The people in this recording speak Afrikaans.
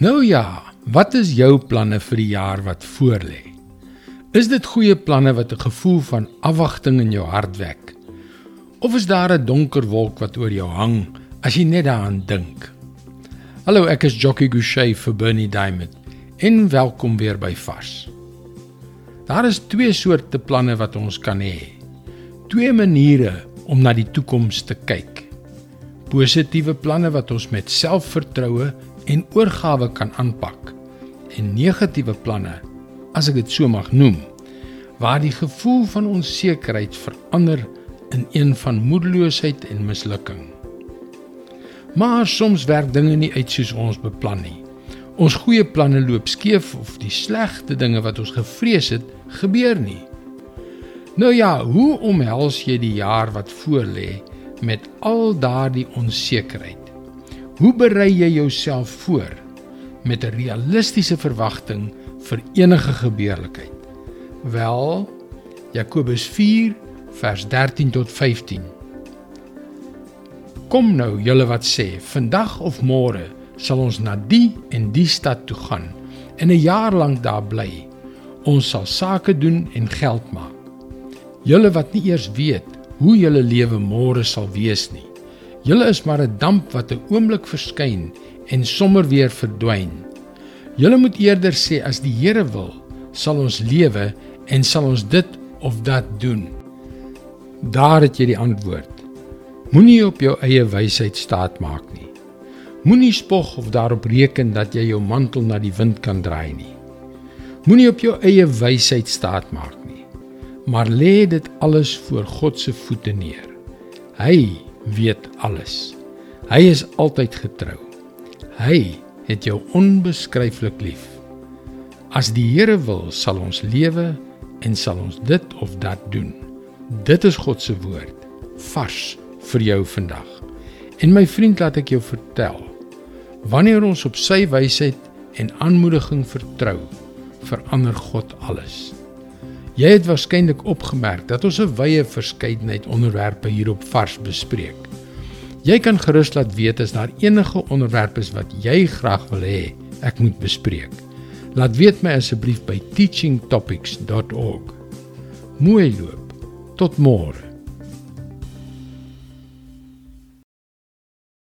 Nou ja, wat is jou planne vir die jaar wat voorlê? Is dit goeie planne wat 'n gevoel van afwagting in jou hart wek? Of is daar 'n donker wolk wat oor jou hang as jy net daaraan dink? Hallo, ek is Jockey Gouchee vir Bernie Diamond. En welkom weer by Vars. Daar is twee soorte planne wat ons kan hê. Twee maniere om na die toekoms te kyk. Positiewe planne wat ons met selfvertroue en oorgawe kan aanpak en negatiewe planne as ek dit so mag noem waar die gevoel van onsekerheid verander in een van moedeloosheid en mislukking. Maar soms werk dinge nie uit soos ons beplan nie. Ons goeie planne loop skeef of die slegte dinge wat ons gevrees het, gebeur nie. Nou ja, hoe omhels jy die jaar wat voorlê met al daardie onsekerheid? Hoe berei jy jouself voor met 'n realistiese verwagting vir enige gebeurlikheid? Wel, Jakobus 4 vers 13 tot 15. Kom nou, julle wat sê, vandag of môre sal ons na die en die stad toe gaan en 'n jaar lank daar bly. Ons sal sake doen en geld maak. Julle wat nie eers weet hoe julle lewe môre sal wees nie. Julle is maar 'n damp wat 'n oomblik verskyn en sommer weer verdwyn. Julle moet eerder sê as die Here wil, sal ons lewe en sal ons dit of dat doen. Daar het jy die antwoord. Moenie op jou eie wysheid staat maak nie. Moenie spog of daarop reken dat jy jou mantel na die wind kan draai nie. Moenie op jou eie wysheid staat maak nie. Maar lê dit alles voor God se voete neer. Hy weet alles. Hy is altyd getrou. Hy het jou onbeskryflik lief. As die Here wil, sal ons lewe en sal ons dit of dat doen. Dit is God se woord vars vir jou vandag. En my vriend, laat ek jou vertel, wanneer ons op sy wysheid en aanmoediging vertrou, verander God alles. Jy het waarskynlik opgemerk dat ons 'n wye verskeidenheid onderwerpe hier op Vars bespreek. Jy kan gerus laat weet as daar enige onderwerpe is wat jy graag wil hê ek moet bespreek. Laat weet my asseblief by teachingtopics.org. Mooi loop. Tot môre.